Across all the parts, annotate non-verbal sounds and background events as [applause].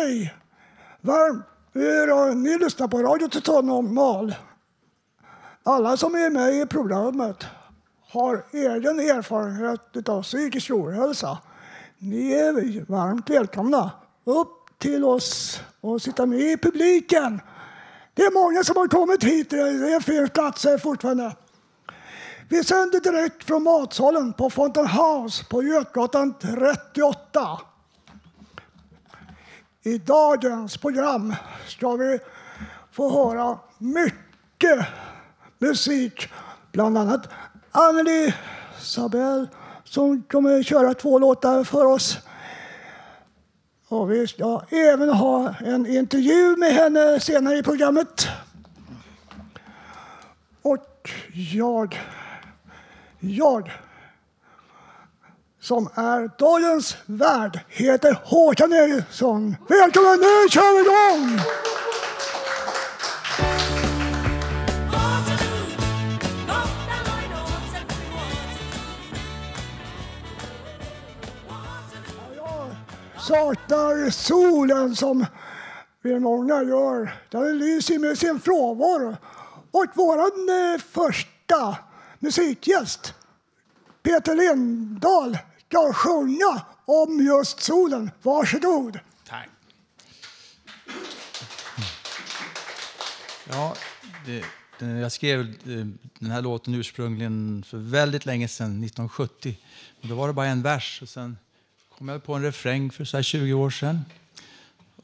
Hej! Varmt! Ni lyssnar på Radio Total Normal. Alla som är med i programmet har egen erfarenhet av psykisk ohälsa. Ni är varmt välkomna upp till oss och sitta med i publiken. Det är många som har kommit hit. Det finns platser fortfarande. Vi sänder direkt från matsalen på Fountain House på Götgatan 38. I dagens program ska vi få höra mycket musik. Bland annat Anneli Sabell som kommer att köra två låtar för oss. Och vi ska även ha en intervju med henne senare i programmet. Och jag, jag som är dagens värd heter Håkan Eriksson. Välkommen, nu kör vi igång! Jag saknar solen som vi många gör. Den lyser med sin frånvaro. Och vår eh, första musikgäst, Peter Lindahl, ska sjunga om just solen. Varsågod. Tack. Ja, det, jag skrev eh, den här låten ursprungligen för väldigt länge sedan, 1970. Och då var det bara en vers och sen kom jag på en refräng för så här 20 år sedan.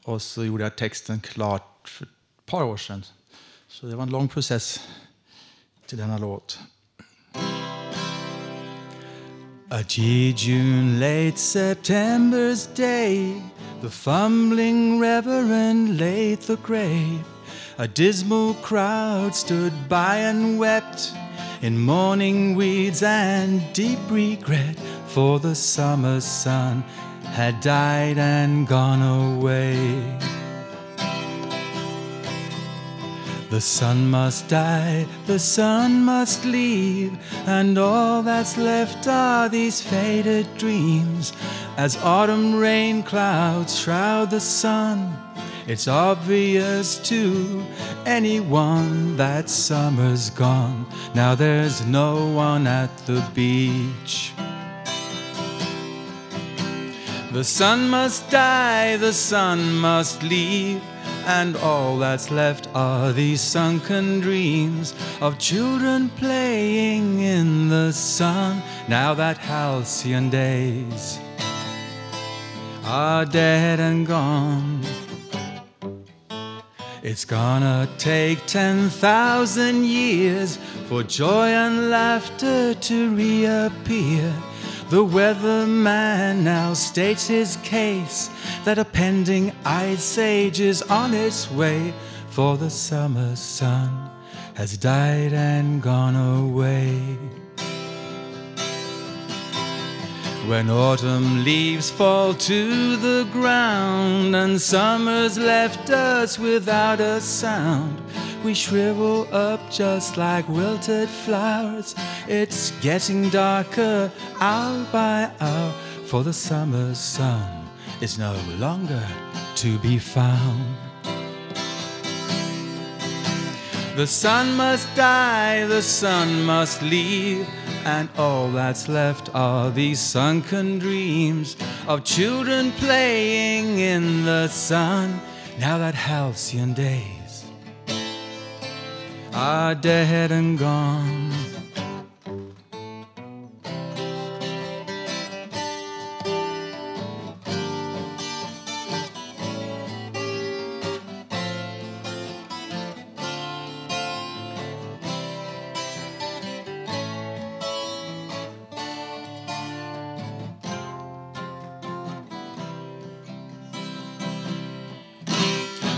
Och så gjorde jag texten klart för ett par år sedan. Så det var en lång process till denna låt. A June late September's day, the fumbling reverend laid the grave. A dismal crowd stood by and wept in mourning weeds and deep regret, for the summer sun had died and gone away. The sun must die, the sun must leave, and all that's left are these faded dreams. As autumn rain clouds shroud the sun, it's obvious to anyone that summer's gone. Now there's no one at the beach. The sun must die, the sun must leave, and all that's left are these sunken dreams of children playing in the sun. Now that halcyon days are dead and gone. It's gonna take 10,000 years for joy and laughter to reappear. The weatherman now states his case that a pending ice age is on its way, for the summer sun has died and gone away. When autumn leaves fall to the ground and summer's left us without a sound, we shrivel up just like wilted flowers. It's getting darker hour by hour, for the summer sun is no longer to be found. The sun must die, the sun must leave, and all that's left are these sunken dreams of children playing in the sun. Now that halcyon days are dead and gone.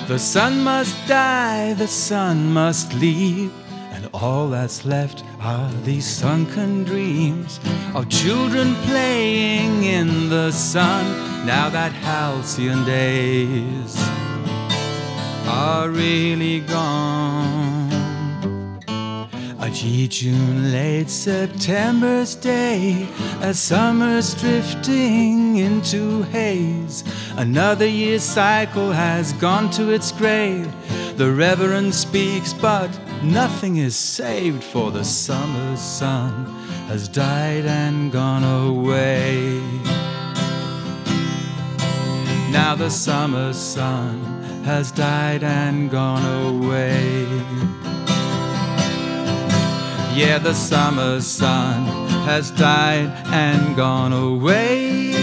The sun must die, the sun must leave, and all that's left are these sunken dreams of children playing in the sun. Now that halcyon days are really gone. G June late September's day, as summer's drifting into haze. Another year's cycle has gone to its grave. The Reverend speaks, but nothing is saved, for the summer's sun has died and gone away. Now the summer sun has died and gone away. Yeah, the summer sun has died and gone away.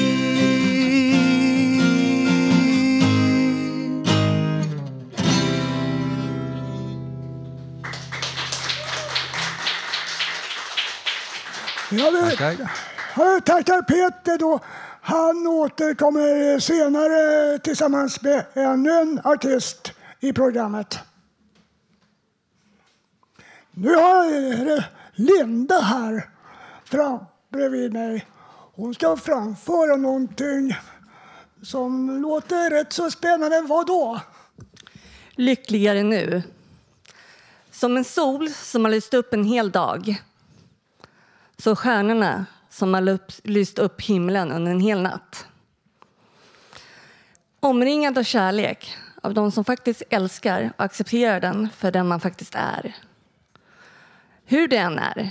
Jag vill, Tackar. tackar Peter då. Han återkommer senare tillsammans med ännu en artist i programmet. Nu har jag eh, Linda här fram, bredvid mig. Hon ska framföra någonting som låter rätt så spännande. Vad då? Lyckligare nu. Som en sol som har lyst upp en hel dag. Så stjärnorna som har lyst upp himlen under en hel natt. Omringad av kärlek, av de som faktiskt älskar och accepterar den för den man faktiskt är. Hur det än är.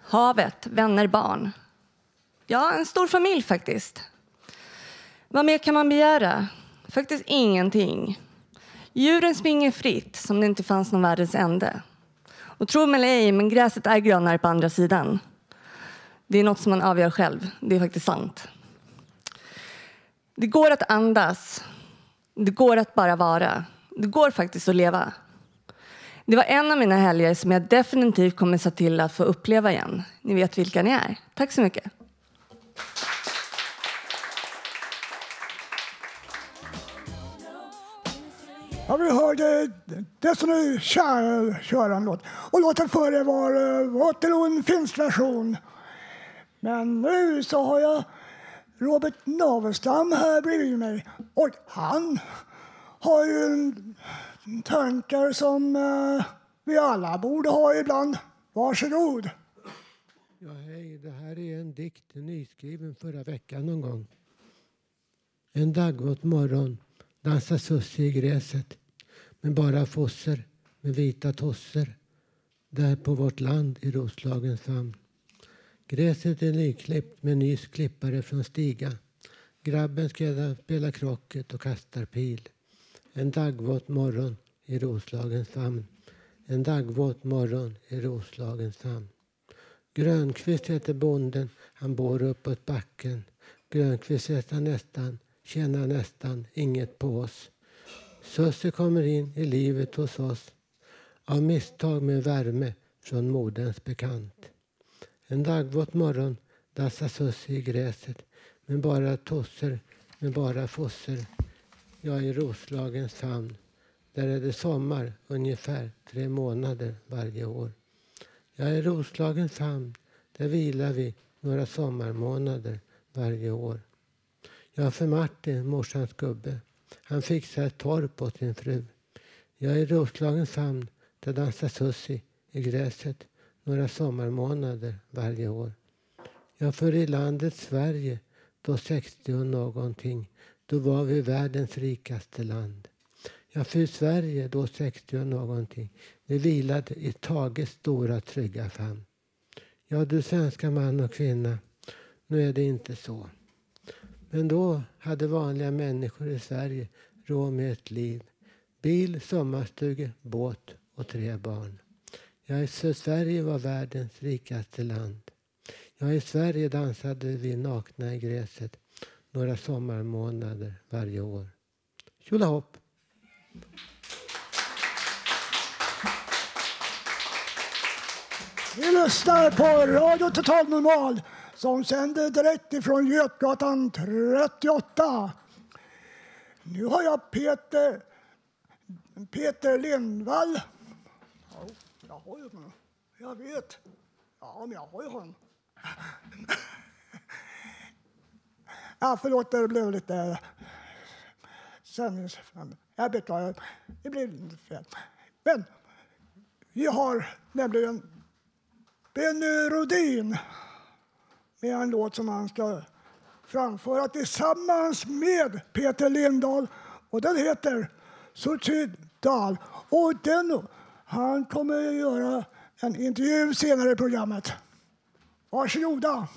Havet, vänner, barn. Ja, en stor familj faktiskt. Vad mer kan man begära? Faktiskt ingenting. Djuren springer fritt som det inte fanns någon världens ände. Och tro mig eller ej, men gräset är grönare på andra sidan. Det är något som man avgör själv. Det är faktiskt sant. Det går att andas. Det går att bara vara. Det går faktiskt att leva. Det var en av mina helger som jag definitivt kommer se till att få uppleva igen. Ni vet vilka ni är. Tack så mycket. Ja, vi hörde Destiny Child köra en låt. Och låten före var eh, Waterloo, en finsk version. Men nu så har jag Robert Navestam här bredvid mig. Och han har ju en tankar som eh, vi alla borde ha ibland. Varsågod. Ja, hej. Det här är en dikt nyskriven förra veckan någon gång. En daggvåt morgon dansar Sussie i gräset med bara fosser med vita tosser där på vårt land i Roslagens famn. Gräset är nyklippt med nys klippare från Stiga. Grabben spelar krocket och kastar pil. En daggvåt morgon i Roslagens famn. En daggvåt morgon i Roslagens famn. Grönqvist heter bonden, han bor uppåt backen. Grönqvist heter nästan, tjänar nästan inget på oss. Susse kommer in i livet hos oss av misstag med värme från moderns bekant. En dagvåt morgon dassar Susse i gräset med bara tosser, med bara fosser. Jag i Roslagens hamn, Där är det sommar ungefär tre månader varje år. Jag är i Roslagens hamn, Där vilar vi några sommarmånader varje år. Jag för Martin, morsans gubbe. Han fixar ett torp åt sin fru. Jag är i Roslagens hamn, Där dansar Sussi i gräset några sommarmånader varje år. Jag för i landet Sverige, då 60 och någonting, då var vi världens rikaste land. Jag för i Sverige, då 60 och någonting, vi vilade i Tages stora trygga famn. Ja, du svenska man och kvinna, nu är det inte så. Men då hade vanliga människor i Sverige råd med ett liv. Bil, sommarstuga, båt och tre barn. Ja, för Sverige var världens rikaste land. Ja, i Sverige dansade vi nakna i gräset några sommarmånader varje år. Tjolahopp! Vi lyssnar på Radio Total Normal som sänder direkt ifrån Götgatan 38. Nu har jag Peter, Peter Lindvall. Ja, jag har ju honom. Jag vet. Ja, men jag har ju honom. Ja, förlåt, det blev lite eh, sändningsfel. Jag beklagar. Det blev lite fel. Men vi har nämligen Benny Rodin med en låt som han ska framföra tillsammans med Peter Lindahl. Och den heter Suicidal. Och den, han kommer att göra en intervju senare i programmet. Varsågoda.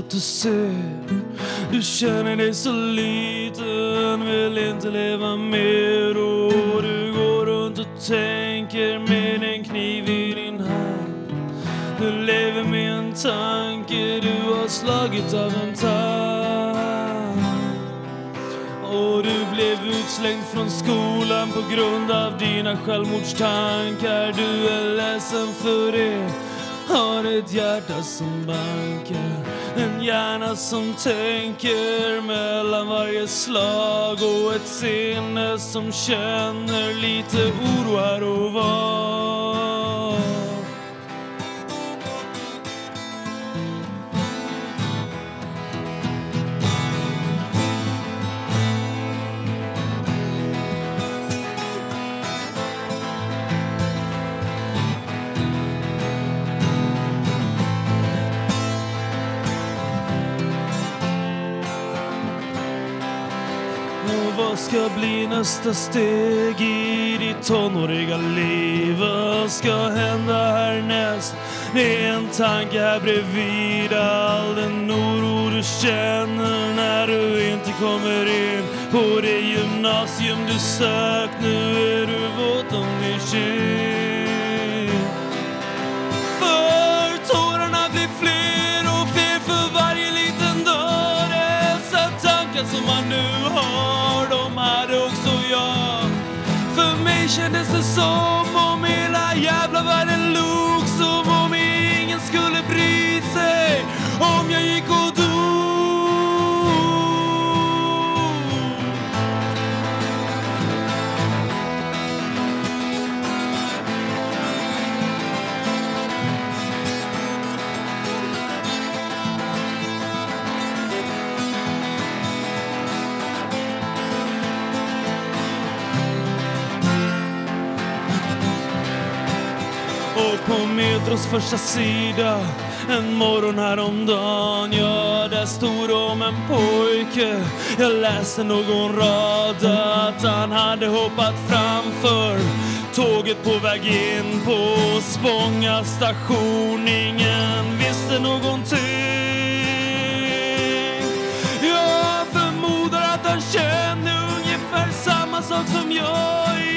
Allt du ser. Du känner dig så liten, vill inte leva mer och du går runt och tänker med en kniv i din hand. Du lever med en tanke, du har slagit av en tand. Och du blev utslängd från skolan på grund av dina självmordstankar. Du är ledsen för det, har ett hjärta som bankar. En hjärna som tänker mellan varje slag och ett sinne som känner lite oro här och var. Vad ska bli nästa steg i ditt tonåriga liv? Vad ska hända härnäst? Det är en tanke här bredvid all den oro du känner när du inte kommer in på det gymnasium du sökt. Nu är du våt om din kind. För tårarna blir fler och fler för varje liten dag. Dessa tankar som man nu kändes det som om hela jävla världen log. Som om ingen skulle bry sig om jag gick och dog. På Metros första sida. En morgon häromdagen Ja, där stod om en pojke. Jag läste någon rad att han hade hoppat framför Tåget på väg in på Spånga station. Ingen visste någonting. Jag förmodar att han kände ungefär samma sak som jag.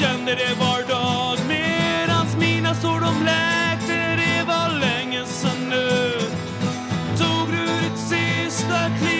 Kände det var dag. Medans mina sår de läkte, det var länge sen nu. Tog du ditt sista kliv?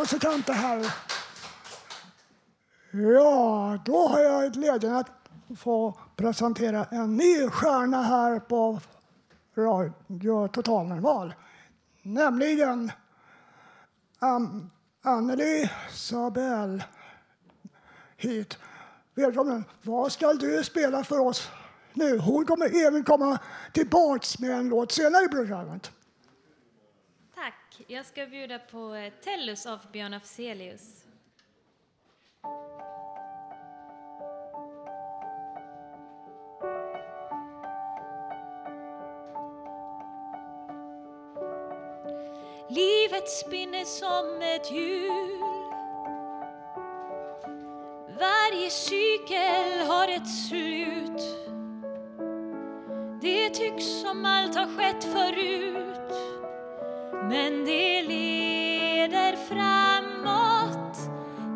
Musikanter här. Ja, då har jag glädjen att få presentera en ny stjärna här på Radio Total Normal. Nämligen um, Anneli Sabel hit. Välkommen. Vad ska du spela för oss nu? Hon kommer även komma tillbaks med en låt senare i programmet. Jag ska bjuda på eh, Tellus av Björn Afzelius. Livet spinner som ett hjul. Varje cykel har ett slut. Det tycks som allt har skett förut. Men det leder framåt.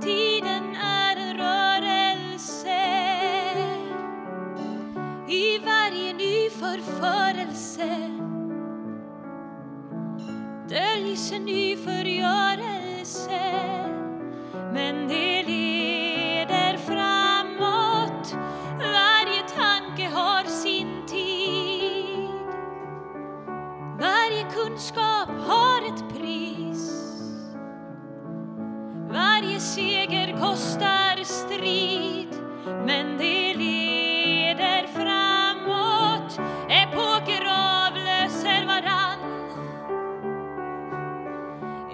Tiden är en rörelse. I varje ny förförelse. Döljs en ny förgörelse kostar strid men det leder framåt. Epoker avlöser varann.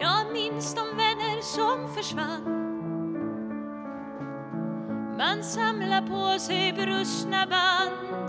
Jag minns de vänner som försvann? Man samlar på sig brustna band.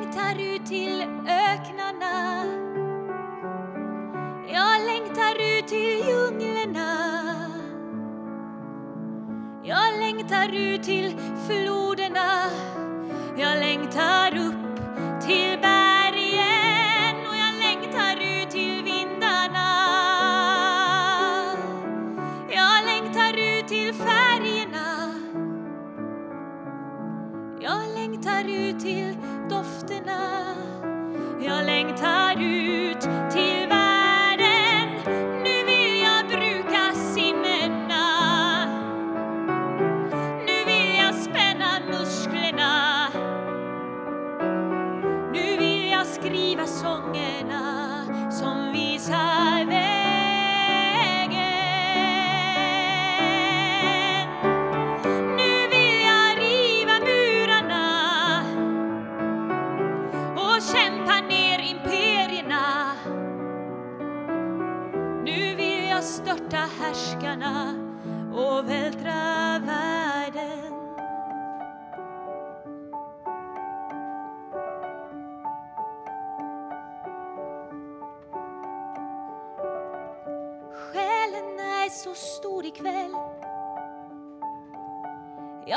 Längtar ut till öknarna? Jag längtar ut till djunglerna. Jag längtar ut till floderna.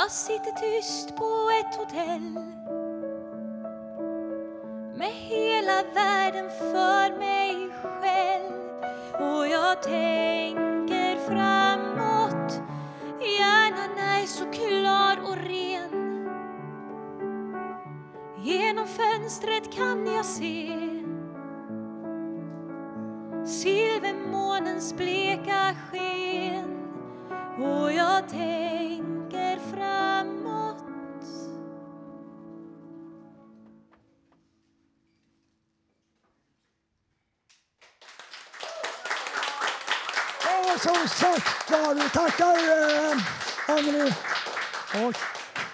Jag sitter tyst på ett hotell. Med hela världen för mig själv. Och jag tänker framåt. Hjärnan är så klar och ren. Genom fönstret kan jag se. Silvermånens bleka sken. Och jag tänker som sagt var, vi tackar eh, Anneli. Och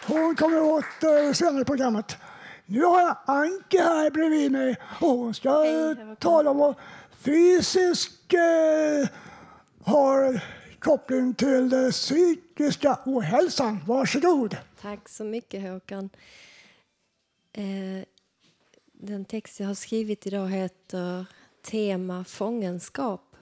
hon kommer åt eh, senare i programmet. Nu har jag Anke här bredvid mig och hon ska eh, tala om vad fysisk eh, har koppling till den psykiska ohälsan. Varsågod. Tack så mycket Håkan. Eh, den text jag har skrivit idag heter Tema fångenskap.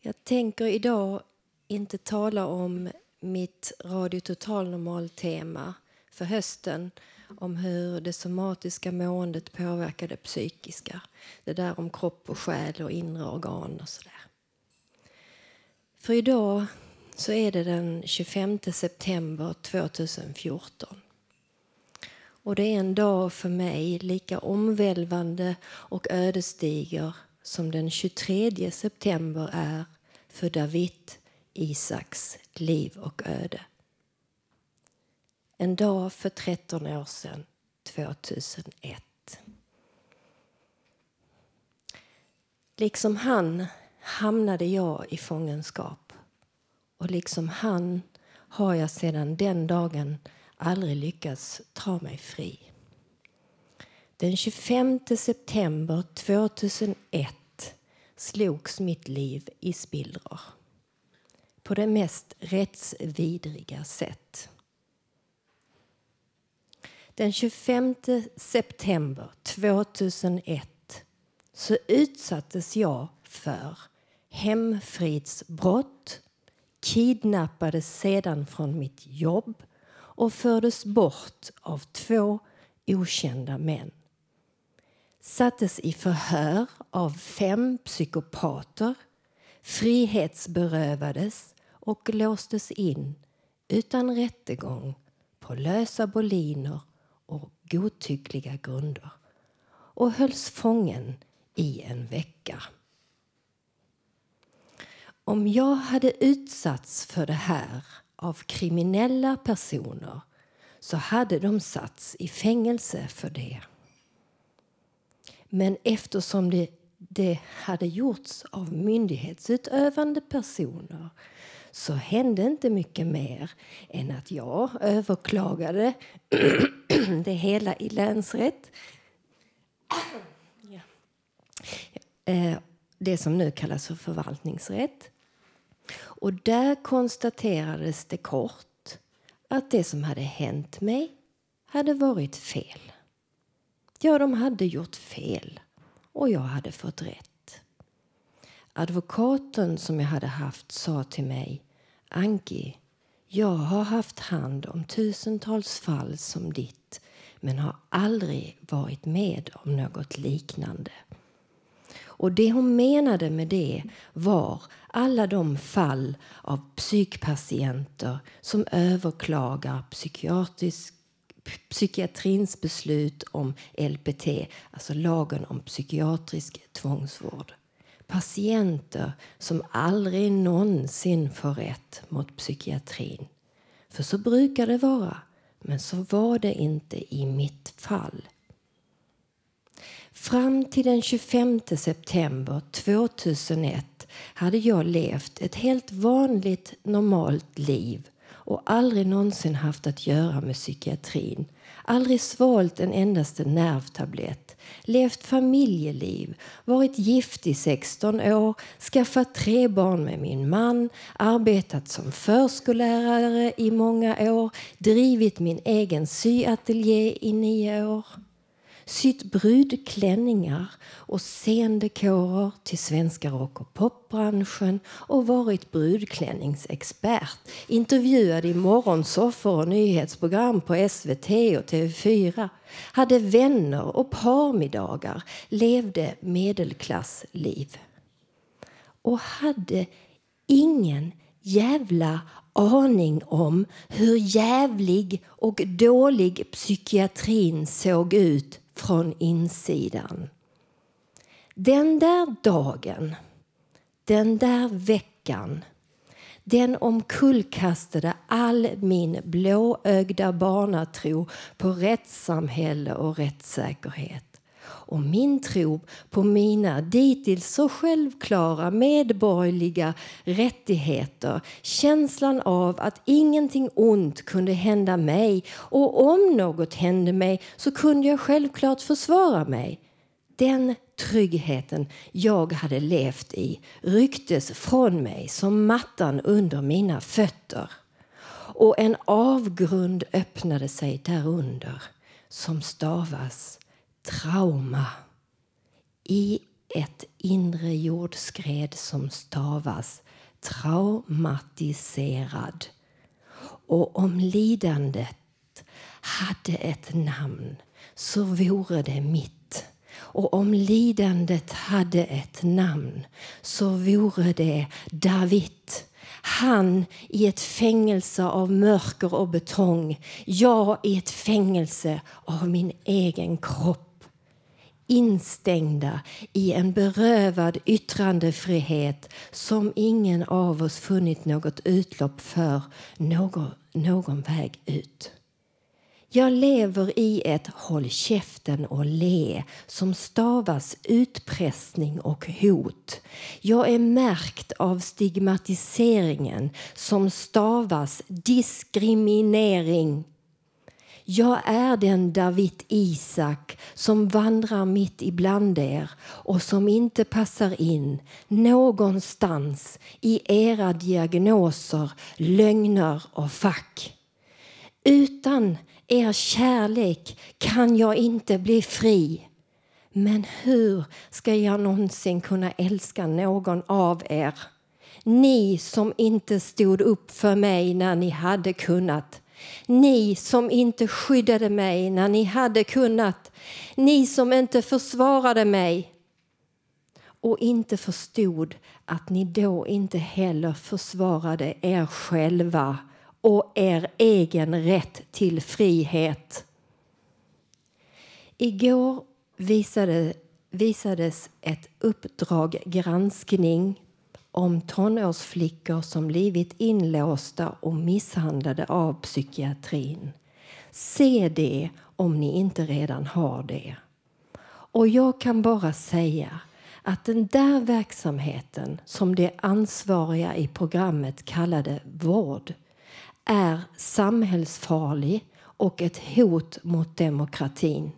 Jag tänker idag inte tala om mitt Radio Total Normal-tema för hösten om hur det somatiska måendet påverkar det psykiska. Det där om kropp och själ och inre organ och sådär. För idag så är det den 25 september 2014. Och det är en dag för mig lika omvälvande och ödesdiger som den 23 september är för David Isaks liv och öde. En dag för 13 år sedan, 2001. Liksom han hamnade jag i fångenskap. Och liksom han har jag sedan den dagen aldrig lyckats ta mig fri. Den 25 september 2001 slogs mitt liv i spillror på det mest rättsvidriga sätt. Den 25 september 2001 så utsattes jag för hemfridsbrott kidnappades sedan från mitt jobb och fördes bort av två okända män sattes i förhör av fem psykopater frihetsberövades och låstes in utan rättegång på lösa boliner och godtyckliga grunder och hölls fången i en vecka. Om jag hade utsatts för det här av kriminella personer så hade de satts i fängelse för det. Men eftersom det, det hade gjorts av myndighetsutövande personer så hände inte mycket mer än att jag överklagade [clears throat] det hela i länsrätt. [clears throat] Eh, det som nu kallas för förvaltningsrätt. Och där konstaterades det kort att det som hade hänt mig hade varit fel. Ja, de hade gjort fel och jag hade fått rätt. Advokaten som jag hade haft sa till mig Anki, jag har haft hand om tusentals fall som ditt men har aldrig varit med om något liknande. Och det hon menade med det var alla de fall av psykpatienter som överklagar psykiatrisk psykiatrins beslut om LPT, alltså lagen om psykiatrisk tvångsvård. Patienter som aldrig någonsin får rätt mot psykiatrin. För så brukar det vara, men så var det inte i mitt fall. Fram till den 25 september 2001 hade jag levt ett helt vanligt, normalt liv och aldrig någonsin haft att göra med psykiatrin. Aldrig svalt en endaste nervtablett, levt familjeliv, varit gift i 16 år, skaffat tre barn med min man, arbetat som förskollärare i många år, drivit min egen syateljé i nio år sytt brudklänningar och scendekorer till svenska rock och popbranschen och varit brudklänningsexpert. Intervjuad i morgonsoffor och nyhetsprogram på SVT och TV4. Hade vänner och parmiddagar. Levde medelklassliv. Och hade ingen jävla aning om hur jävlig och dålig psykiatrin såg ut från insidan. Den där dagen, den där veckan den omkullkastade all min blåögda barnatro på rättssamhälle och rättssäkerhet och min tro på mina dittills så självklara medborgerliga rättigheter känslan av att ingenting ont kunde hända mig och om något hände mig så kunde jag självklart försvara mig. Den tryggheten jag hade levt i rycktes från mig som mattan under mina fötter och en avgrund öppnade sig därunder som stavas trauma i ett inre jordskred som stavas traumatiserad. Och om lidandet hade ett namn så vore det mitt. Och om lidandet hade ett namn så vore det David. Han i ett fängelse av mörker och betong. Jag i ett fängelse av min egen kropp instängda i en berövad yttrandefrihet som ingen av oss funnit något utlopp för, någon, någon väg ut. Jag lever i ett håll käften och le som stavas utpressning och hot. Jag är märkt av stigmatiseringen som stavas diskriminering. Jag är den David Isak som vandrar mitt ibland er och som inte passar in någonstans i era diagnoser, lögner och fack. Utan er kärlek kan jag inte bli fri. Men hur ska jag någonsin kunna älska någon av er? Ni som inte stod upp för mig när ni hade kunnat. Ni som inte skyddade mig när ni hade kunnat. Ni som inte försvarade mig och inte förstod att ni då inte heller försvarade er själva och er egen rätt till frihet. Igår visade, visades ett uppdrag granskning om tonårsflickor som blivit inlåsta och misshandlade av psykiatrin. Se det om ni inte redan har det. Och jag kan bara säga att den där verksamheten som de ansvariga i programmet kallade vård är samhällsfarlig och ett hot mot demokratin.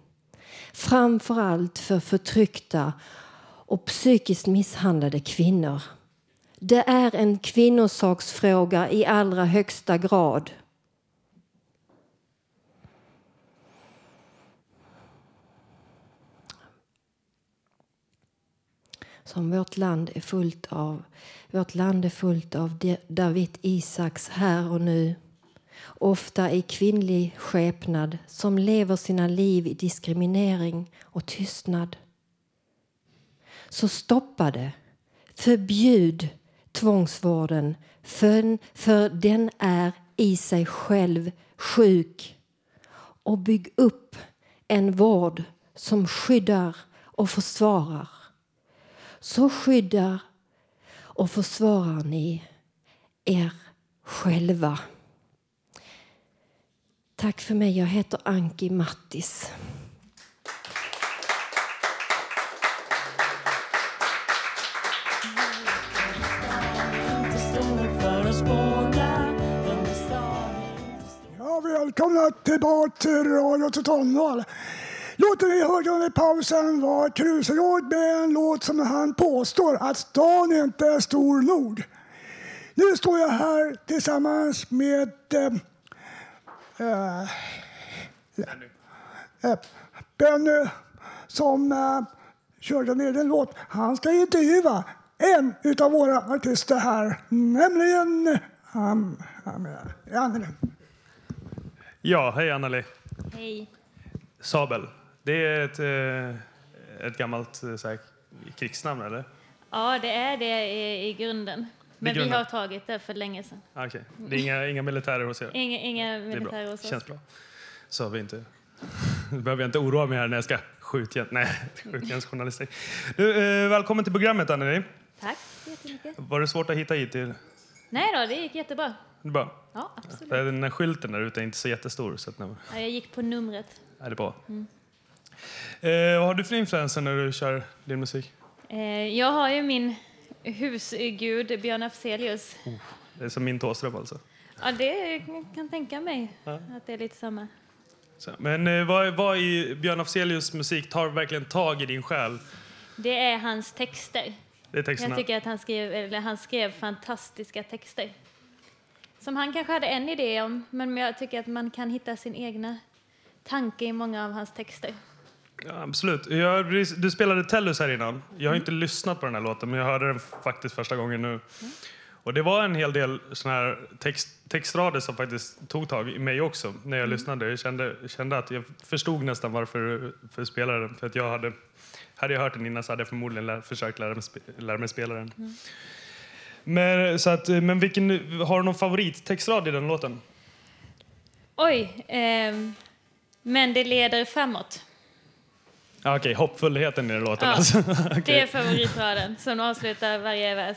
Framför allt för förtryckta och psykiskt misshandlade kvinnor. Det är en kvinnosaksfråga i allra högsta grad. Som vårt land är fullt av. Vårt land är fullt av David Isaks här och nu ofta i kvinnlig skepnad som lever sina liv i diskriminering och tystnad. Så stoppa det. Förbjud tvångsvården för, för den är i sig själv sjuk. Och bygg upp en vård som skyddar och försvarar. Så skyddar och försvarar ni er själva. Tack för mig. Jag heter Anki Mattis. Välkomna tillbaka till Radio Totalnormal. Låten vi hörde under pausen var Krusråd med en låt som han påstår att stan inte är stor nog. Nu står jag här tillsammans med eh, eh, eh, Benny som eh, körde en egen låt. Han ska intervjua en av våra artister här, nämligen um, um, Anneli. Ja, hej Anneli. Hej. Sabel, det är ett, eh, ett gammalt eh, så här, krigsnamn eller? Ja, det är det i, i grunden. Men vi grundat? har tagit det för länge sedan. Ah, Okej, det är inga, inga militärer hos er? Inga, inga militärer hos oss. Känns bra. Så vi inte... [laughs] Behöver jag inte oroa mig här när jag ska skjutjärn... Nej, [laughs] skjutjärnsjournalistik. Eh, välkommen till programmet, Anneli. Tack så jättemycket. Var det svårt att hitta hit till? Nej då, det gick jättebra. Det är bra. Ja, absolut. Den här skylten där ute är inte så jättestor. Så att, Ja, jag gick på numret. är det bra. Mm. Eh, vad har du för influenser när du kör din musik? Eh, jag har ju min husgud Björn Afzelius. Det är som min Thåström alltså. Ja, det kan tänka mig Ja. att det är lite samma. Så, men eh, vad, vad i Björn Afzelius musik tar verkligen tag i din själ? Det är hans texter. Det är texterna. Jag tycker att han skrev, eller han skrev fantastiska texter. Som han kanske hade en idé om, men jag tycker att man kan hitta sin egna tanke i många av hans texter. Ja, absolut. Jag, du spelade Tellus här innan. Jag Mm. har inte lyssnat på den här låten, men jag hörde den faktiskt första gången nu. Och det var en hel del såna här text, textrader som faktiskt tog tag i mig också när Mm. jag lyssnade. Jag kände, kände att jag förstod nästan varför för du spelade den. För att jag hade, hade jag hört den innan så hade jag förmodligen lär, försökt lära mig, lära mig spela den. Men, så att, men vilken, har du någon favorittextrad i den låten? Oj, ehm, men det leder framåt. Okej, hoppfullheten i den låten Ja, alltså. [laughs] Det Okej. är favoritraden som avslutar varje vers.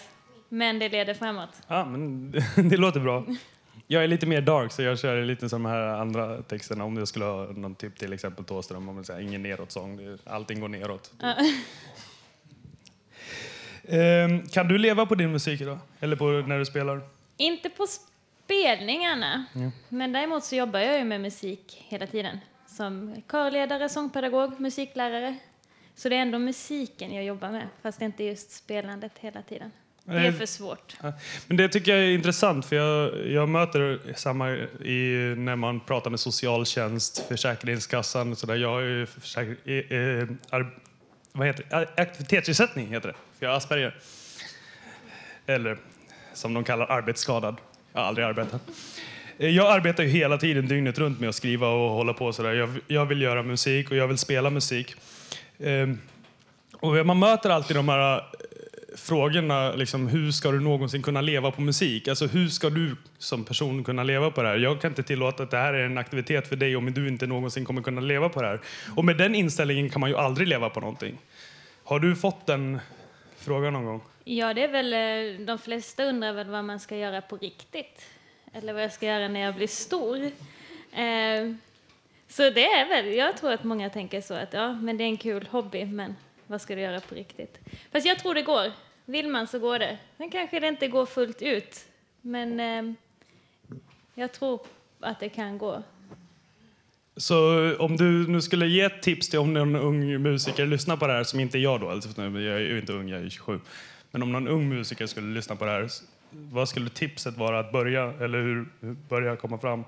Men det leder framåt. Ja, men [laughs] det låter bra. Jag är lite mer dark så jag kör lite som de här andra texterna. Om jag skulle ha någon typ till exempel Thåström, om man säger ingen neråt-sång. Det- Allting går neråt. Ja. Ehm, kan du leva på din musik idag? Eller på när du spelar? Inte på spelningarna, Ja. men däremot så jobbar jag ju med musik hela tiden. Som körledare, sångpedagog, musiklärare. Så det är ändå musiken jag jobbar med, fast inte just spelandet hela tiden. Det är för svårt. Men det tycker jag är intressant för jag, jag möter samma i, när man pratar med socialtjänst, Försäkringskassan och sådär. Jag har ju försäk, eh, eh, ar, vad heter det? aktivitetsersättning heter det, för jag har Asperger. Eller som de kallar arbetsskadad. Jag har aldrig arbetat. Eh, jag arbetar ju hela tiden dygnet runt med att skriva och hålla på sådär. Jag, jag vill göra musik och jag vill spela musik. Ehm, och man möter alltid de här frågorna, liksom, hur ska du någonsin kunna leva på musik? Alltså hur ska du som person kunna leva på det här? Jag kan inte tillåta att det här är en aktivitet för dig om du inte någonsin kommer kunna leva på det här. Och med den inställningen kan man ju aldrig leva på någonting. Har du fått den frågan någon gång? Ja, det är väl, eh, de flesta undrar väl vad man ska göra på riktigt. Eller vad jag ska göra när jag blir stor. Eh, så det är väl, jag tror att många tänker så att ja, men det är en kul hobby, men vad ska du göra på riktigt? Fast jag tror det går. Vill man så går det. Sen kanske det inte går fullt ut, men eh, jag tror att det kan gå. Så om du nu skulle ge ett tips till om någon ung musiker lyssnar på det här, som inte är jag då, alltså, jag är ju inte ung, jag är 27. Men om någon ung musiker skulle lyssna på det här, vad skulle tipset vara att börja, eller hur, hur börja komma fram?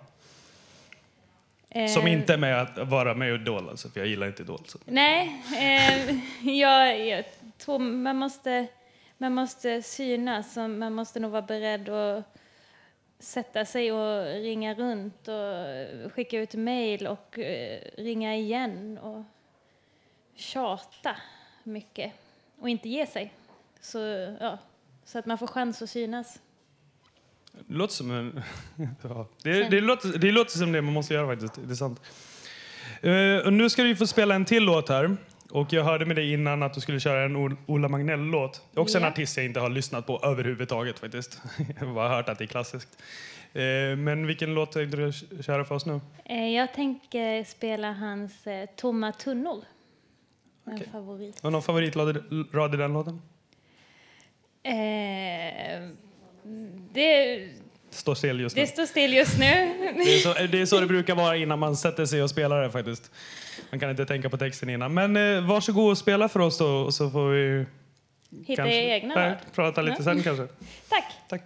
Som Eh, inte är med att vara med i Idol, alltså, för jag gillar inte Idol. Så. Nej, eh, [laughs] jag, jag tror man måste, man måste synas. Man måste nog vara beredd att sätta sig och ringa runt och skicka ut mejl och eh, ringa igen och tjata mycket och inte ge sig. Så, ja, så att man får chans att synas. Det låter som en... [laughs] ja. det, det, låter, det låter som det man måste göra faktiskt. Det är sant. Eh, och nu ska du få spela en till låt här. Och jag hörde med dig innan att du skulle köra en Ola Magnell-låt. Också en Ja. artist jag inte har lyssnat på överhuvudtaget faktiskt. [laughs] jag har bara hört att det är klassiskt. Eh, men vilken låt tänkte du köra för oss nu? Eh, jag tänker spela hans eh, Tomma tunnor. En Okej. favorit. Har du någon favoritrad rad i den låten? Eh, det, Står still just nu. det står still just nu. Det är, så, det är så det [laughs] brukar vara innan man sätter sig och spelar det faktiskt. Man kan inte tänka på texten innan. Men eh, varsågod och spela för oss då och så får vi Hitta egna nej, prata lite Ja. sen kanske. [laughs] Tack. Tack.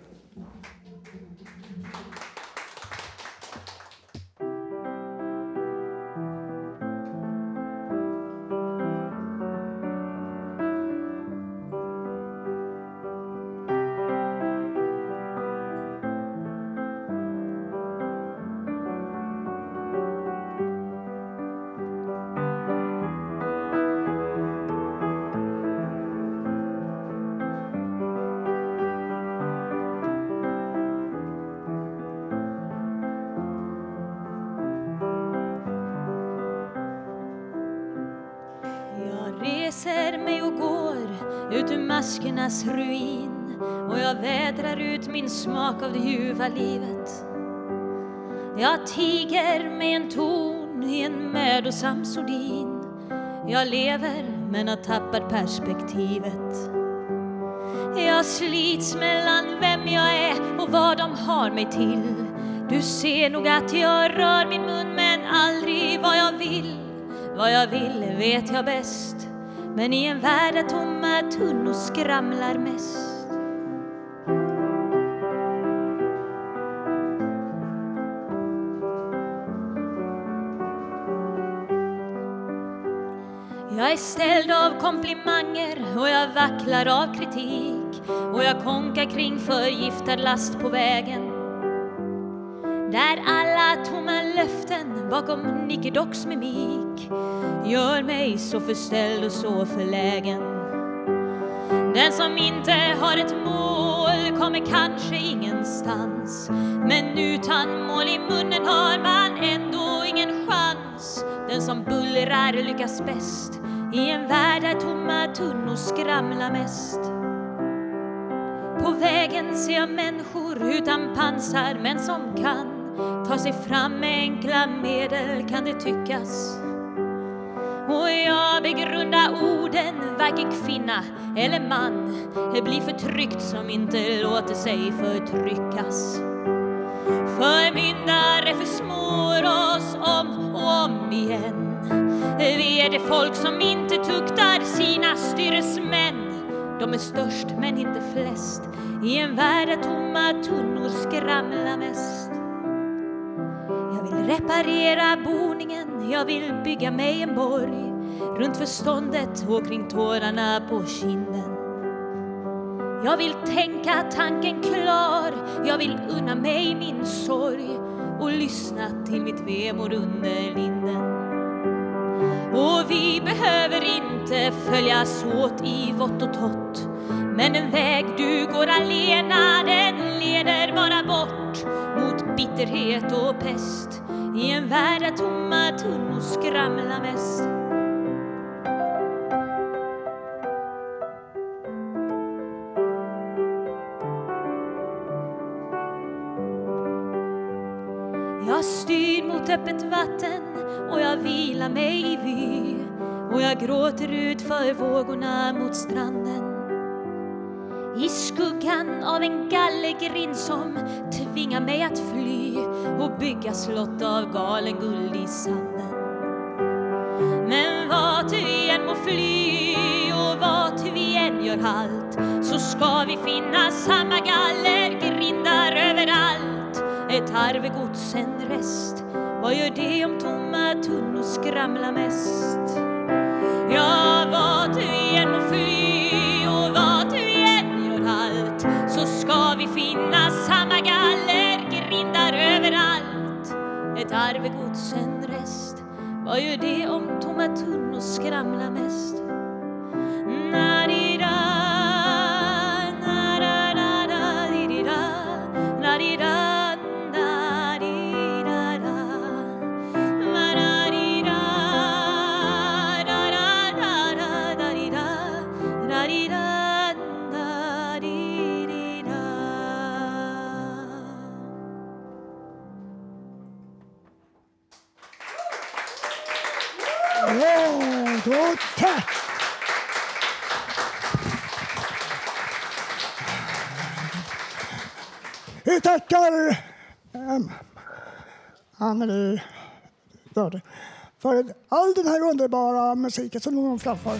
Maskernas ruin och jag vädrar ut min smak av det ljuva livet. Jag tiger med en ton i en mödosam sordin. Jag lever men har tappat perspektivet. Jag slits mellan vem jag är och vad de har mig till. Du ser nog att jag rör min mun men aldrig vad jag vill. Vad jag vill vet jag bäst. Men i en värld där tunn och skramlar mest. Jag är ställd av komplimanger och jag vacklar av kritik och jag konkar kring förgiftad last på vägen där alla tomma löften bakom nickedox mimik gör mig så förställd och så förlägen. Den som inte har ett mål kommer kanske ingenstans men utan mål i munnen har man ändå ingen chans. Den som bullrar lyckas bäst i en värld där tomma tunnor skramlar mest. På vägen ser jag människor utan pansar men som kan ta sig fram med enkla medel kan det tyckas. Och jag begrundar orden, varken kvinna eller man blir förtryckt som inte låter sig förtryckas. Förmyndare försmår oss om och om igen. Vi är det folk som inte tuktar sina styresmän. De är störst men inte flest i en värld där tomma tunnor skramlar mest. Vill reparera boningen, jag vill bygga mig en borg runt förståndet och kring tårarna på kinden. Jag vill tänka tanken klar, jag vill unna mig min sorg och lyssna till mitt vemod under linden. Och vi behöver inte följas åt i vått och tott men en väg du går alena den leder bara bort mot bitterhet och pest i en värld där tomma tunnor skramlar mest. Jag styr mot öppet vatten och jag vilar mig i vy och jag gråter ut för vågorna mot stranden. I skuggan av en gallergrind som tvingar mig att fly och bygga slott av galen guld i sanden. Men vart vi än må fly och vart vi än gör halt så ska vi finna samma gallergrindar överallt. Ett arvegods, en rest. Vad gör det om tomma tunnor skramlar mest? Ja, vart vi än må fly Ett arvegods, en rest. Vad gör det om tomma tunnor skramlar mest? Börde för all den här underbara musiken som hon framför.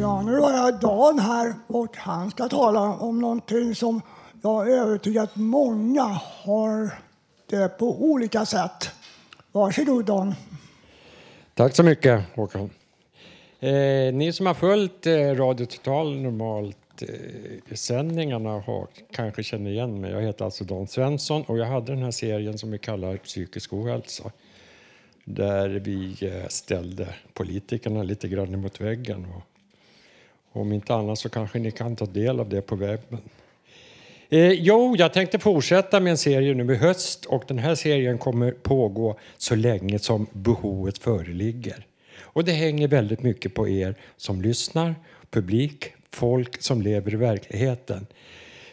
Ja, nu har jag Dan här och han ska tala om någonting som jag är övertygad att många har det på olika sätt. Varsågod Dan. Tack så mycket Håkan. Eh, ni som har följt eh, Radio Total normalt Eh, sändningarna har, kanske känner igen mig. Jag heter alltså Dan Svensson och jag hade den här serien som vi kallar Psykisk ohälsa. Där vi eh, ställde politikerna lite grann emot väggen. Och, om inte annat så kanske ni kan ta del av det på webben. Eh, jo, jag tänkte fortsätta med en serie nu i höst och den här serien kommer pågå så länge som behovet föreligger. Och det hänger väldigt mycket på er som lyssnar, publik, folk som lever i verkligheten.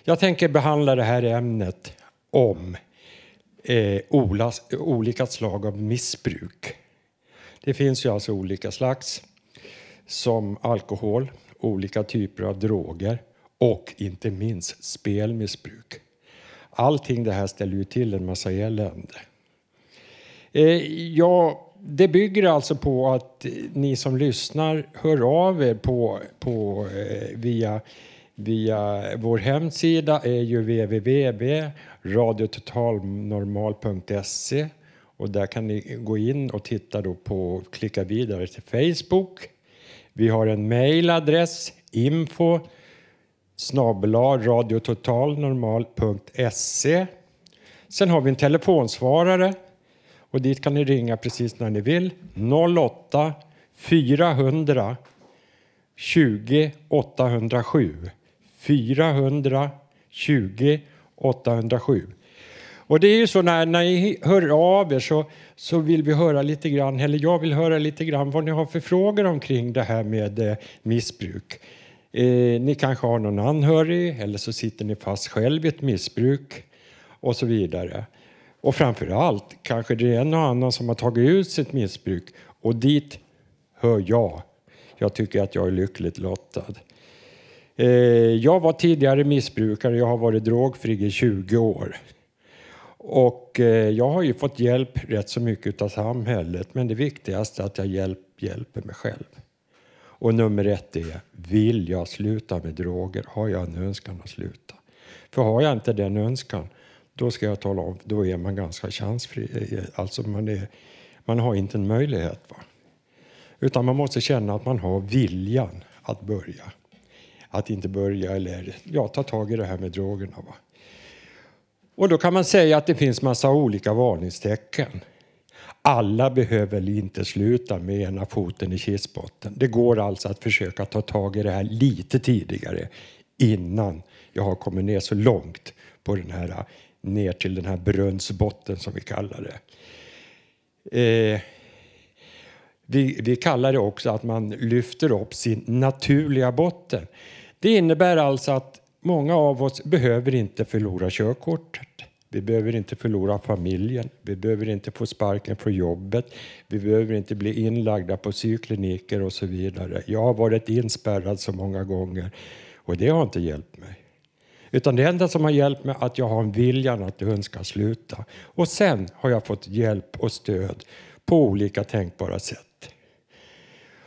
Jag tänker behandla det här ämnet om eh, olas, olika slag av missbruk. Det finns ju alltså olika slags, som alkohol, olika typer av droger och inte minst spelmissbruk. Allting det här ställer ju till en massa elände. Eh, jag det bygger alltså på att ni som lyssnar hör av er på, på, eh, via, via vår hemsida är ju www.radiototalnormal.se och där kan ni gå in och titta då på klicka vidare till Facebook. Vi har en mejladress info snabela radiototalnormal.se. Sen har vi en telefonsvarare och dit kan ni ringa precis när ni vill. 08 400 20 807. 400 20 807. Och det är ju så när, när ni hör av er så, så vill vi höra lite grann, eller jag vill höra lite grann vad ni har för frågor omkring det här med eh, missbruk. Eh, ni kanske har någon anhörig eller så sitter ni fast själv i ett missbruk och så vidare. Och framför allt kanske det är en och annan som har tagit ut sitt missbruk och dit hör jag. Jag tycker att jag är lyckligt lottad. Eh, jag var tidigare missbrukare, jag har varit drogfri i 20 år. Och eh, jag har ju fått hjälp rätt så mycket av samhället men det viktigaste är att jag hjälp, hjälper mig själv. Och nummer ett är, vill jag sluta med droger? Har jag en önskan att sluta? För har jag inte den önskan, då ska jag tala om, då är man ganska chansfri. Alltså man, är, man har inte en möjlighet. Va? Utan man måste känna att man har viljan att börja. Att inte börja eller ja, ta tag i det här med drogerna. Va? Och då kan man säga att det finns massa olika varningstecken. Alla behöver inte sluta med ena foten i kistbotten. Det går alltså att försöka ta tag i det här lite tidigare innan jag har kommit ner så långt på den här, ner till den här brunnsbotten som vi kallar det. Eh, vi, vi kallar det också att man lyfter upp sin naturliga botten. Det innebär alltså att många av oss behöver inte förlora körkortet. Vi behöver inte förlora familjen. Vi behöver inte få sparken från jobbet. Vi behöver inte bli inlagda på psykkliniker och så vidare. Jag har varit inspärrad så många gånger och det har inte hjälpt mig. Utan det enda som har hjälpt mig är att jag har en viljan att önska sluta. Och sen har jag fått hjälp och stöd på olika tänkbara sätt.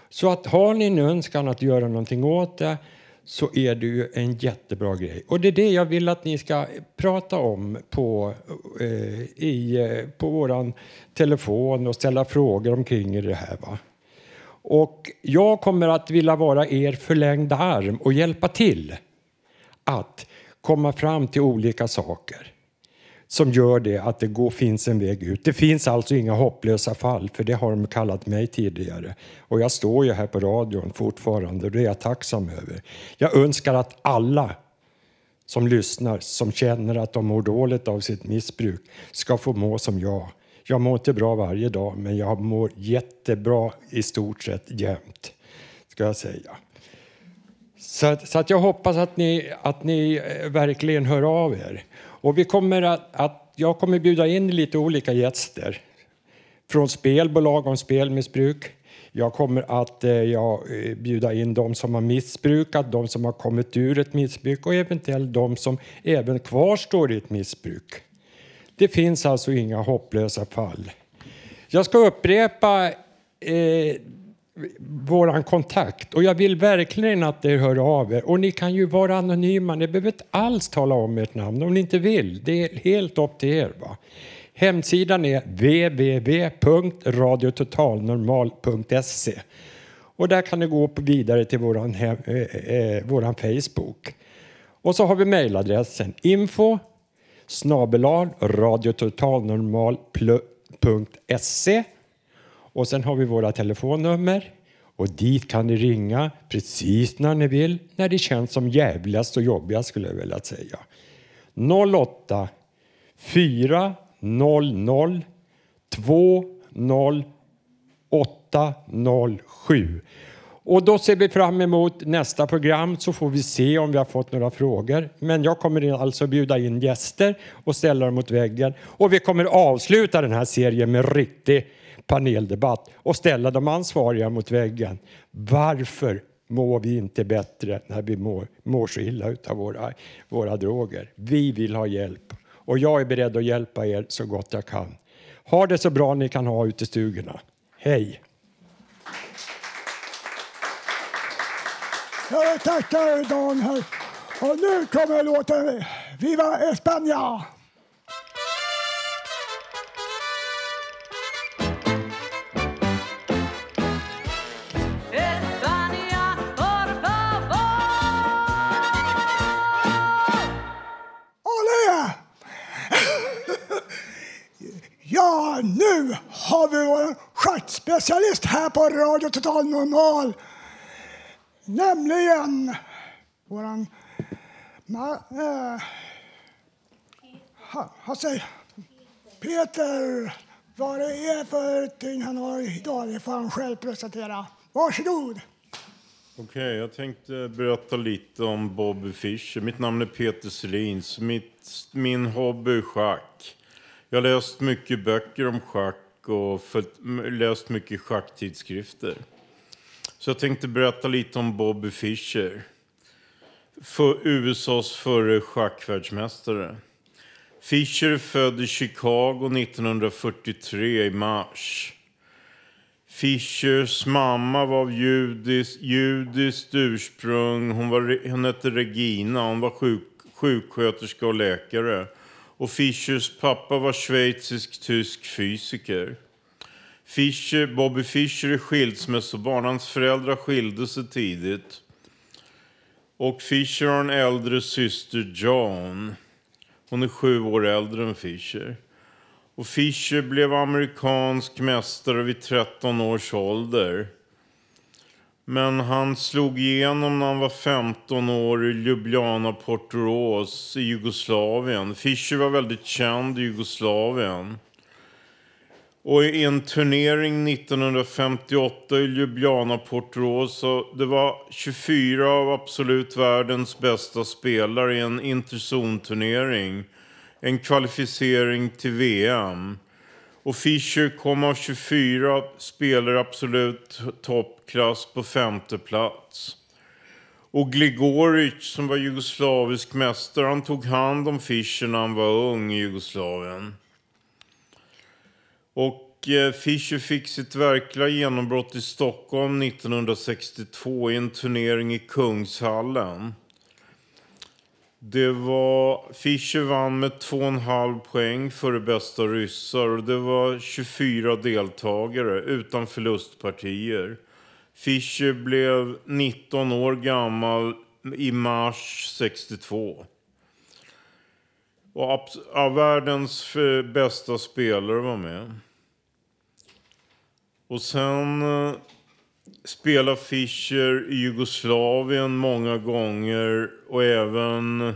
Så att har ni en önskan att göra någonting åt det så är det ju en jättebra grej. Och det är det jag vill att ni ska prata om på, eh, i, eh, på våran telefon och ställa frågor omkring det här. Va? Och jag kommer att vilja vara er förlängda arm och hjälpa till att komma fram till olika saker som gör det att det går, finns en väg ut. Det finns alltså inga hopplösa fall, för det har de kallat mig tidigare. Och jag står ju här på radion fortfarande och det är jag tacksam över. Jag önskar att alla som lyssnar, som känner att de mår dåligt av sitt missbruk, ska få må som jag. Jag mår inte bra varje dag, men jag mår jättebra i stort sett jämt, ska jag säga. Så, att, så att jag hoppas att ni, att ni eh, verkligen hör av er. Och vi kommer att, att, jag kommer bjuda in lite olika gäster från spelbolag om spelmissbruk. Jag kommer att eh, jag, eh, bjuda in de som har missbrukat, de som har kommit ur ett missbruk och eventuellt de som även kvarstår i ett missbruk. Det finns alltså inga hopplösa fall. Jag ska upprepa eh, våran kontakt. Och jag vill verkligen att ni hör av er. Och ni kan ju vara anonyma, ni behöver inte alls tala om ert namn om ni inte vill. Det är helt upp till er. Va? Hemsidan är www.radiototalnormal.se och där kan ni gå vidare till våran, hem, eh, eh, våran Facebook. Och så har vi mejladressen info snabelar radiototalnormal.se och sen har vi våra telefonnummer och dit kan ni ringa precis när ni vill, när det känns som jävligast och jobbigast skulle jag vilja säga. 08 400 20807. Och då ser vi fram emot nästa program så får vi se om vi har fått några frågor. Men jag kommer alltså bjuda in gäster och ställa dem mot väggen. Och vi kommer avsluta den här serien med riktig paneldebatt och ställa de ansvariga mot väggen. Varför mår vi inte bättre när vi mår, mår så illa av våra, våra droger? Vi vill ha hjälp och jag är beredd att hjälpa er så gott jag kan. Ha det så bra ni kan ha ute i stugorna. Hej! Jag tackar Dan här. Och nu kommer låten Viva España! Specialist här på Radio Total Normal. Nämligen våran... Ma, eh, ha, ha, säg, Peter. Vad det är för ting han har idag, det får han själv presentera. Varsågod. Okej, okay, jag tänkte berätta lite om Bobby Fischer. Mitt namn är Peter Selins. Mitt, min hobby är schack. Jag har läst mycket böcker om schack och följt, läst mycket schacktidskrifter. Så jag tänkte berätta lite om Bobby Fischer. För USAs förre schackvärldsmästare. Fischer är född i Chicago 1943 i mars. Fischers mamma var av judis, judiskt ursprung. Hon, var, hon hette Regina. Hon var sjuk, sjuksköterska och läkare. Och Fischers pappa var schweizisk-tysk fysiker. Fischer, Bobby Fischer är skilsmässobarn. Hans föräldrar skilde sig tidigt. Och Fischer har en äldre syster, John. Hon är sju år äldre än Fischer. Och Fischer blev amerikansk mästare vid 13 års ålder. Men han slog igenom när han var 15 år i Ljubljana, Portorås i Jugoslavien. Fischer var väldigt känd i Jugoslavien. Och i en turnering 1958 i Ljubljana, Portorås, det var 24 av absolut världens bästa spelare i en interzonturnering. En kvalificering till VM. Och Fischer kom av 24 spelare absolut toppklass på femte plats. Och Gligoric som var jugoslavisk mästare, han tog hand om Fischer när han var ung i Jugoslavien. Och eh, Fischer fick sitt verkliga genombrott i Stockholm 1962 i en turnering i Kungshallen. Det var, Fischer vann med 2,5 poäng före bästa ryssar och det var 24 deltagare utan förlustpartier. Fischer blev 19 år gammal i mars 62. Och av världens bästa spelare var med. Och sen eh, eh, spelade Fischer i Jugoslavien många gånger och även...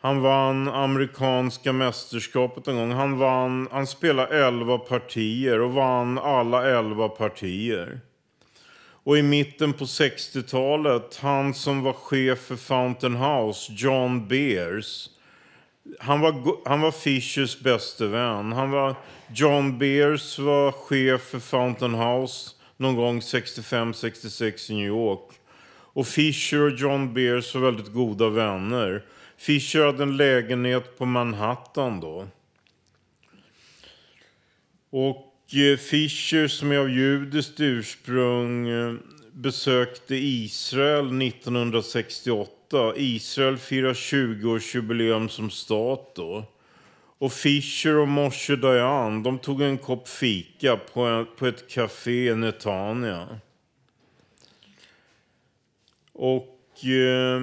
Han vann amerikanska mästerskapet en gång. Han, vann, han spelade 11 partier och vann alla 11 partier. Och i mitten på 60-talet, han som var chef för Fountain House, John Beers. Han var, han var Fischers bäste vän. Han var, John Beers var chef för Fountain House någon gång 65-66 i New York. Och Fisher och John Beers var väldigt goda vänner. Fisher hade en lägenhet på Manhattan då. Och eh, Fisher som är av judiskt ursprung eh, besökte Israel 1968. Israel firar 20-årsjubileum som stat då. Och Fischer och Moshe Dayan, de tog en kopp fika på, en, på ett café i Netanya. Och eh,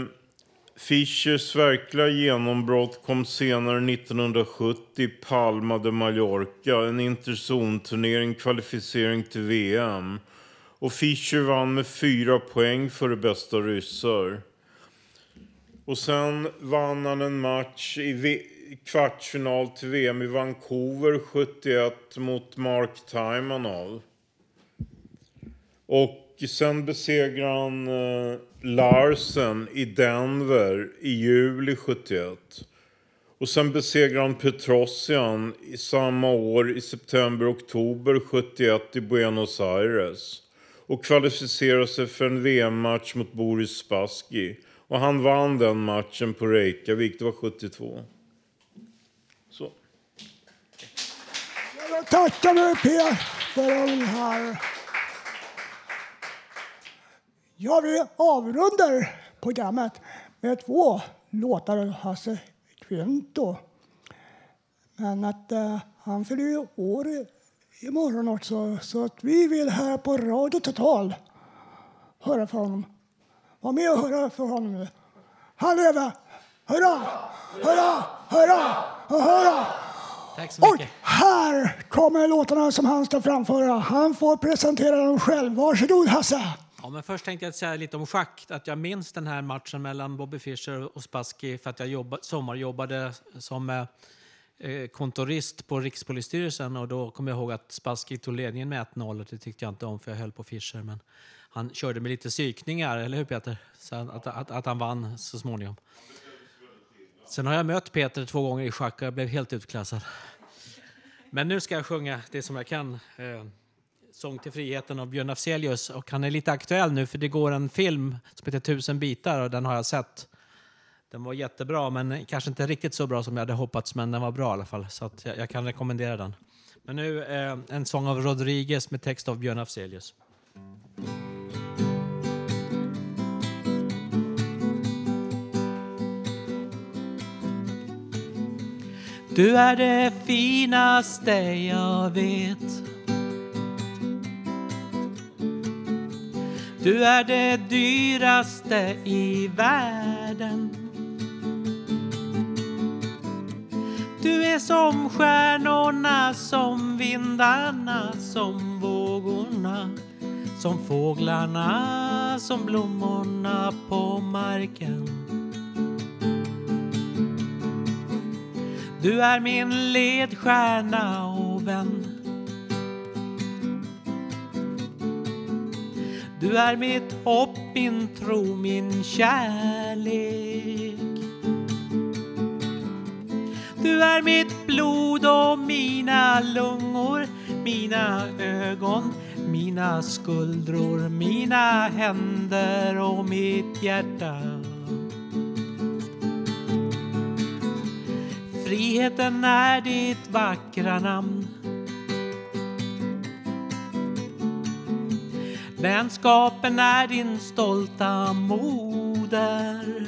Fischers verkliga genombrott kom senare 1970 Palma de Mallorca, en interzonturnering, kvalificering till VM. Och Fischer vann med fyra poäng för det bästa ryssar. Och sen vann han en match i v- kvartsfinal till VM i Vancouver 71 mot Mark Timonov. Och sen besegrade han eh, Larsen i Denver i juli 71. Och sen besegrade han Petrosian i samma år i september-oktober 71 i Buenos Aires. Och kvalificerade sig för en VM-match mot Boris Spassky. Och han vann den matchen på Reykjavik, det var 72. Jag tackar dig Per för den här. Ja, vi avrundar programmet med två låtar av Hasse Kvinto. Men att eh, han fyller ju år i, morgon också så att vi vill här på Radio Total höra för honom. Var med och höra för honom nu. Han lever! Hurra! Hurra! Hurra! Hurra! hurra! Tack så mycket. Här kommer låtarna som han ska framföra. Han får presentera dem själv. Varsågod Hasse! Ja, men först tänkte jag säga lite om schack. Att jag minns den här matchen mellan Bobby Fischer och Spassky för att jag jobba, sommarjobbade som eh, eh, kontorist på Rikspolisstyrelsen och då kom jag ihåg att Spassky tog ledningen med 1-0 och det tyckte jag inte om för jag höll på Fischer. Men han körde med lite psykningar, eller hur Peter? Så att, att, att han vann så småningom. Sen har jag mött Peter två gånger i schack och jag blev helt utklassad. Men nu ska jag sjunga det som jag kan. Eh, Sång till friheten av Björn Afzelius. Och han är lite aktuell nu för det går en film som heter Tusen bitar och den har jag sett. Den var jättebra men kanske inte riktigt så bra som jag hade hoppats men den var bra i alla fall. Så att jag, jag kan rekommendera den. Men nu eh, en sång av Rodriguez med text av Björn Afzelius. Du är det finaste jag vet. Du är det dyraste i världen. Du är som stjärnorna, som vindarna, som vågorna Som fåglarna, som blommorna på marken. Du är min ledstjärna och vän. Du är mitt hopp, min tro, min kärlek. Du är mitt blod och mina lungor Mina ögon, mina skuldror Mina händer och mitt hjärta. Friheten är ditt vackra namn. Vänskapen är din stolta moder.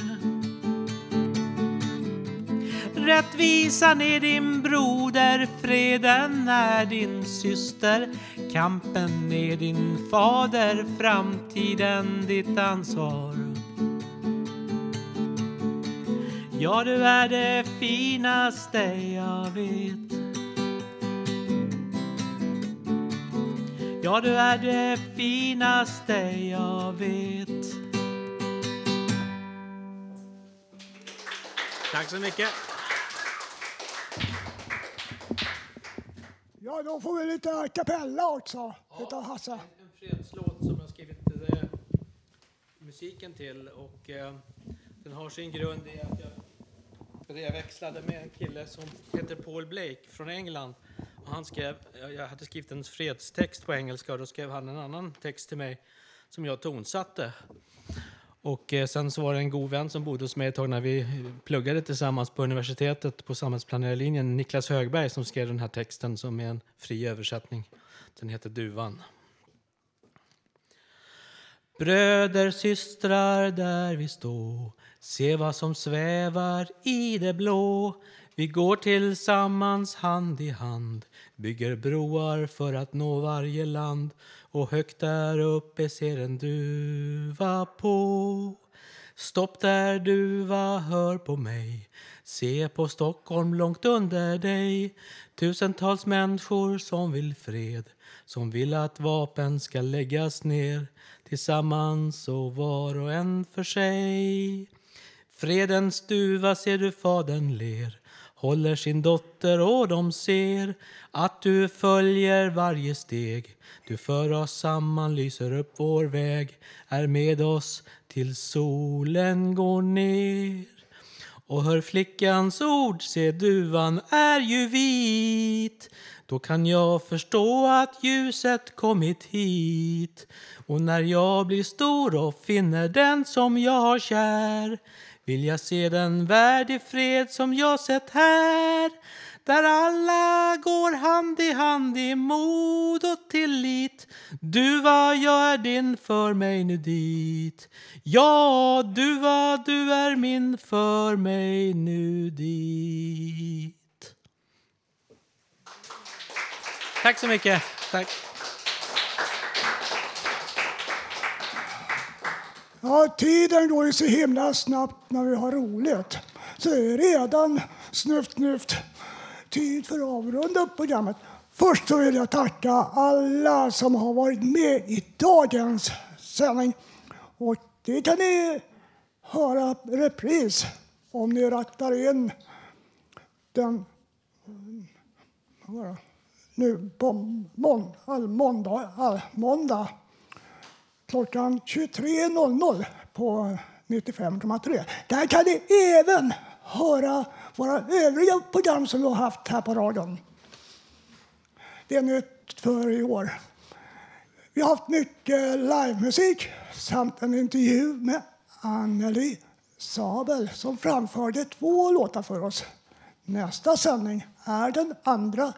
Rättvisan är din broder, freden är din syster. Kampen är din fader, framtiden ditt ansvar. Ja, du är det finaste jag vet Ja, du är det finaste jag vet Tack så mycket. Ja, då får vi lite a cappella också utav Hasse. En fredslåt som jag skrivit eh, musiken till och eh, den har sin grund i att jag brevväxlade med en kille som heter Paul Blake från England. Och han skrev, jag hade skrivit en fredstext på engelska och då skrev han en annan text till mig som jag tonsatte. Och eh, sen så var det en god vän som bodde hos mig ett tag när vi pluggade tillsammans på universitetet på samhällsplanerarlinjen, Niklas Högberg, som skrev den här texten som är en fri översättning. Den heter Duvan. Bröder, systrar, där vi står. Se vad som svävar i det blå. Vi går tillsammans hand i hand. Bygger broar för att nå varje land. Och högt där uppe ser en duva på. Stopp där duva, hör på mig. Se på Stockholm långt under dig. Tusentals människor som vill fred Som vill att vapen ska läggas ner. Tillsammans och var och en för sig Fredens duva ser du fadern ler håller sin dotter och de ser att du följer varje steg. Du för oss samman, lyser upp vår väg, är med oss till solen går ner. Och hör flickans ord, se duvan är ju vit. Då kan jag förstå att ljuset kommit hit. Och när jag blir stor och finner den som jag har kär vill jag se den värld i fred som jag sett här där alla går hand i hand i mod och tillit Duva, jag är din, för mig nu dit Ja, duva, du är min, för mig nu dit Tack så mycket. Tack. Ja, tiden går ju så himla snabbt när vi har roligt. Så det är redan snuft, snuft tid för att avrunda programmet. Först så vill jag tacka alla som har varit med i dagens sändning. Och det kan ni höra repris om ni rattar in den nu på mån, all måndag, all måndag klockan 23.00 på 95,3. Där kan ni även höra våra övriga program som vi har haft här på radion. Det är nytt för i år. Vi har haft mycket livemusik samt en intervju med Anneli Sabel som framförde två låtar för oss. Nästa sändning är den andra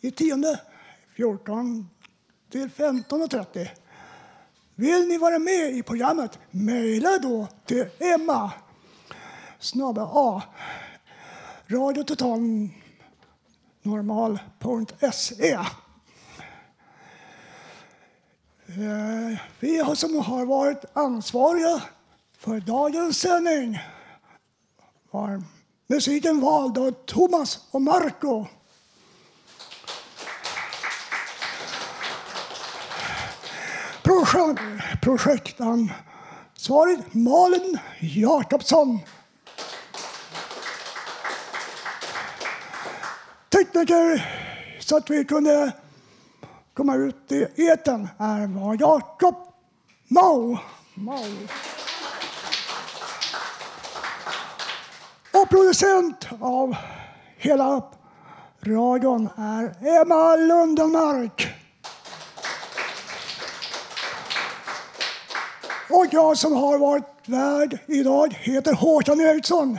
i tionde 14 till 15.30. Vill ni vara med i programmet? Mejla då till Emma snabel A radiototalnormal.se eh, Vi som har varit ansvariga för dagens sändning var musiken vald av Thomas och Marco. Projekt, projektansvarig Malin Jakobsson. Tekniker så att vi kunde komma ut i etern är var Jakob Mau. Mau. Och producent av hela radion är Emma Lundenmark. Och jag som har varit värd idag heter Håkan Eriksson.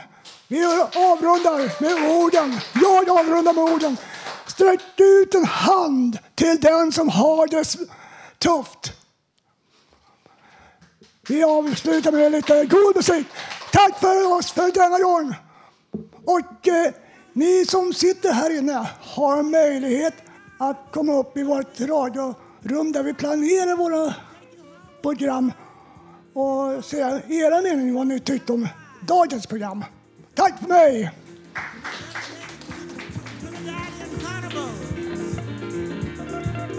Vi avrundar med orden. Jag avrundar med orden. Sträck ut en hand till den som har det tufft. Vi avslutar med lite god musik. Tack för oss för denna gång. Och eh, ni som sitter här inne har möjlighet att komma upp i vårt radiorum där vi planerar våra program och säga era mening vad ni tyckte om dagens program. Tack för mig!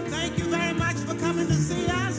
Thank you very much for coming to see us.